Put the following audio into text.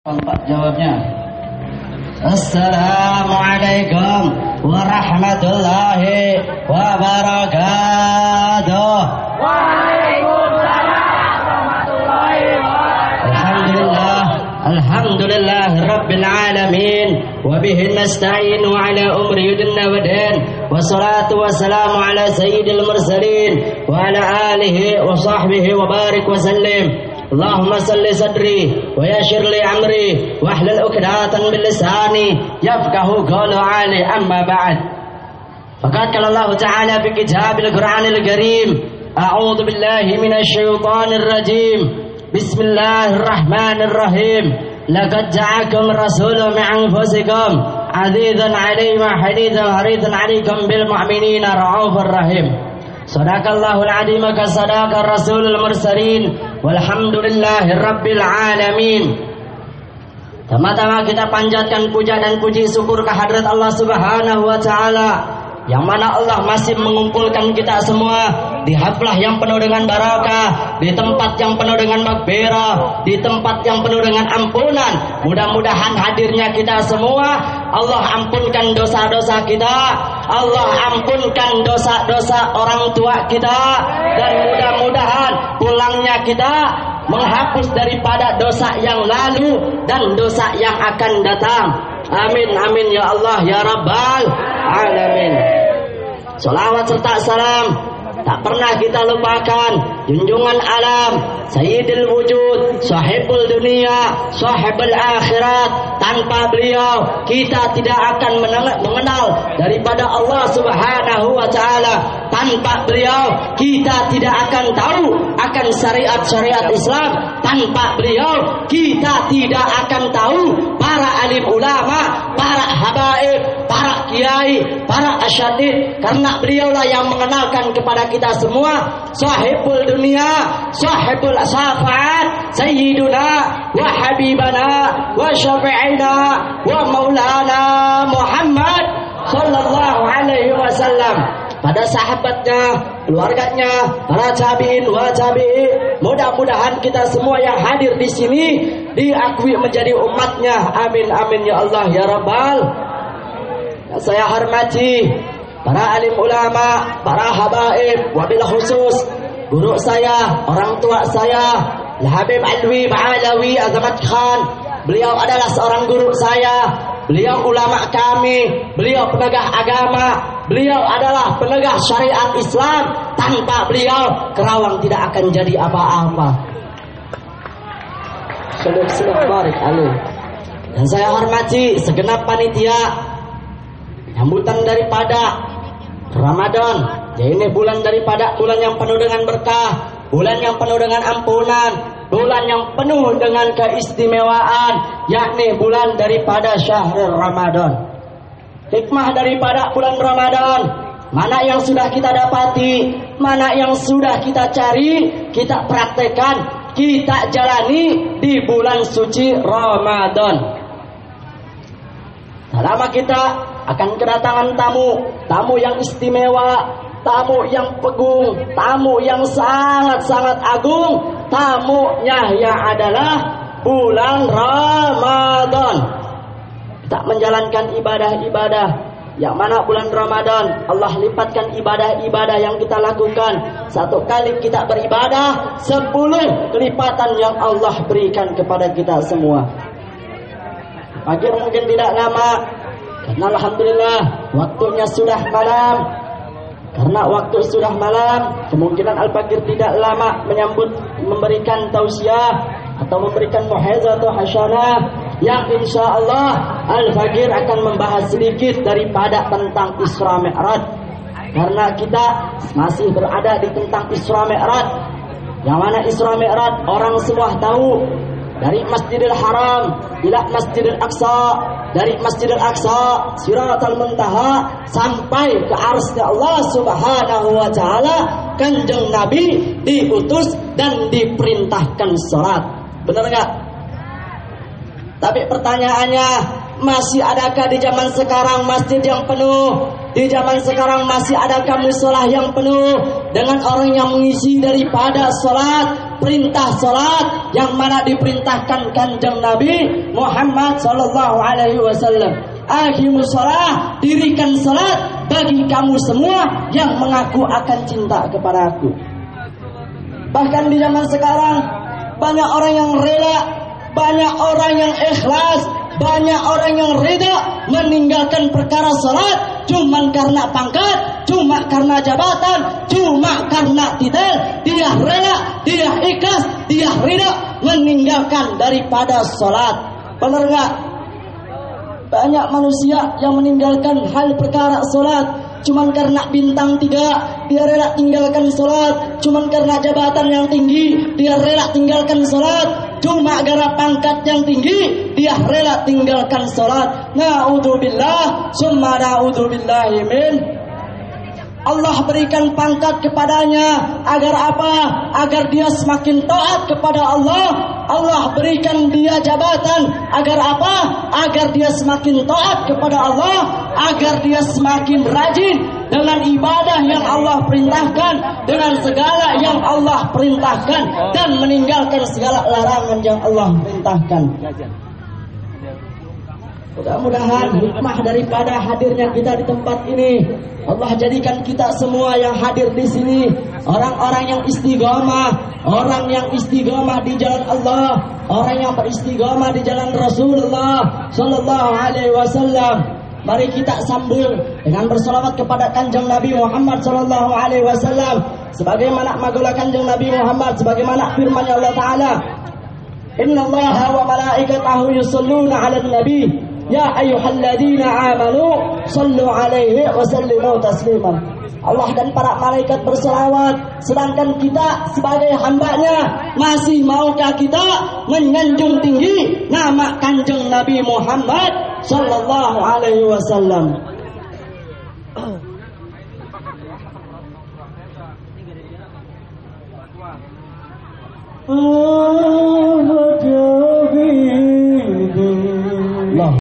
Jawabnya. Assalamualaikum warahmatullahi wabarakatuh. Alhamdulillah Alhamdulillah Rabbil Alamin Wabihi nasta'in wa ala umri yudna wa din Wassalatu wassalamu ala sayyidil mursalin Wa ala alihi wa sahbihi wa barik wa sallim اللهم صل صدري ويسر لي امري واحلل عقدة من لساني يفقه قول عالي. أما بعد فقد قال الله تعالى في كتاب القرآن الكريم أعوذ بالله من الشيطان الرجيم. بسم الله الرحمن الرحيم. لقد جاءكم رسول من أنفسكم عزيزا عليه حديثا حريصا عليكم بالمؤمنين رعوف الرحيم صدق الله العظيم كصدق الرسول المرسلين. Walhamdulillahirrabbilalamin Tama-tama kita panjatkan puja dan puji syukur kehadrat Allah Subhanahu wa taala yang mana Allah masih mengumpulkan kita semua di haflah yang penuh dengan barakah, di tempat yang penuh dengan maghfirah, di tempat yang penuh dengan ampunan. Mudah-mudahan hadirnya kita semua. Allah ampunkan dosa-dosa kita, Allah ampunkan dosa-dosa orang tua kita. Dan mudah-mudahan pulangnya kita menghapus daripada dosa yang lalu dan dosa yang akan datang. Amin amin ya Allah ya Rabbal alamin. Salawat serta salam tak pernah kita lupakan junjungan alam Sayyidil wujud sahibul dunia sahibul akhirat tanpa beliau kita tidak akan mengenal daripada Allah Subhanahu wa taala tanpa beliau kita tidak akan tahu akan syariat-syariat Islam tanpa beliau. Kita tidak akan tahu para alim ulama para habaib para kiai para asyadid karena beliaulah yang mengenalkan kepada kita semua sahibul dunia sahibul syafaat sayyiduna wa habibana wa syafi'ina wa maulana Muhammad sallallahu alaihi wasallam pada sahabatnya, keluarganya, para tabiin wa tabi'i. Mudah-mudahan kita semua yang hadir di sini diakui menjadi umatnya. Amin amin ya Allah ya Rabbal. Saya hormati para alim ulama, para habaib, wabil khusus guru saya, orang tua saya, Habib Alwi Ba'alawi Azamat Khan. Beliau adalah seorang guru saya, Beliau ulama kami, beliau penegak agama, beliau adalah penegak syariat Islam. Tanpa beliau, Kerawang tidak akan jadi apa-apa. Dan saya hormati segenap panitia sambutan daripada Ramadan. Ya ini bulan daripada bulan yang penuh dengan berkah, bulan yang penuh dengan ampunan, bulan yang penuh dengan keistimewaan, yakni bulan daripada syahrul Ramadan. Hikmah daripada bulan Ramadan, mana yang sudah kita dapati, mana yang sudah kita cari, kita praktekkan, kita jalani di bulan suci Ramadan. Selama kita akan kedatangan tamu, tamu yang istimewa, tamu yang pegung, tamu yang sangat-sangat agung, tamunya yang adalah bulan Ramadan. Kita menjalankan ibadah-ibadah. Yang mana bulan Ramadan Allah lipatkan ibadah-ibadah yang kita lakukan. Satu kali kita beribadah sepuluh kelipatan yang Allah berikan kepada kita semua. Pagi mungkin tidak lama karena Alhamdulillah waktunya sudah malam. Karena waktu sudah malam kemungkinan Al-Fakir tidak lama menyambut memberikan tausiah atau memberikan muhezah atau hasanah yang insya Allah Al-Fakir akan membahas sedikit daripada tentang Isra Mi'raj. Karena kita masih berada di tentang Isra Mi'raj. Yang mana Isra Mi'raj orang semua tahu. Dari Masjidil Haram ila Masjidil Aqsa. Dari Masjidil Aqsa Siratal Muntaha sampai ke arsnya Allah Subhanahu wa taala Kanjeng Nabi diutus dan diperintahkan salat benar enggak tapi pertanyaannya, masih adakah di zaman sekarang masjid yang penuh? Di zaman sekarang masih adakah musola yang penuh dengan orang yang mengisi daripada sholat perintah salat yang mana diperintahkan kanjeng Nabi Muhammad sallallahu alaihi wasallam. Salat, dirikan salat bagi kamu semua yang mengaku akan cinta kepada aku. Bahkan di zaman sekarang banyak orang yang rela, banyak orang yang ikhlas, banyak orang yang reda meninggalkan perkara salat cuma karena pangkat, cuma karena jabatan, cuma karena titel, dia rela, dia ikhlas, dia reda meninggalkan daripada salat. Benar enggak? Banyak manusia yang meninggalkan hal perkara salat cuman karena bintang tiga dia rela tinggalkan sholat. Cuman karena jabatan yang tinggi dia rela tinggalkan sholat. Cuma gara pangkat yang tinggi dia rela tinggalkan sholat. Na'udzubillah summa na'udzubillahi min Allah berikan pangkat kepadanya agar apa? Agar dia semakin taat kepada Allah. Allah berikan dia jabatan agar apa? Agar dia semakin taat kepada Allah, agar dia semakin rajin dengan ibadah yang Allah perintahkan, dengan segala yang Allah perintahkan dan meninggalkan segala larangan yang Allah perintahkan. Mudah-mudahan hikmah daripada hadirnya kita di tempat ini. Allah jadikan kita semua yang hadir di sini. Orang-orang yang istiqomah, orang yang istiqomah di jalan Allah, orang yang beristiqomah di jalan Rasulullah sallallahu alaihi wasallam. Mari kita sambung dengan berselawat kepada kanjeng Nabi Muhammad sallallahu alaihi wasallam. Sebagaimana magalah kanjeng Nabi Muhammad sebagaimana firman Allah taala Inna Allah wa malaikatahu yusalluna 'alan nabi Ya ayyuhalladzina amanu sallu alaihi wa sallimu tasliman. Allah dan para malaikat berselawat sedangkan kita sebagai hambanya masih maukah kita menyanjung tinggi nama kanjeng Nabi Muhammad sallallahu alaihi wasallam. Oh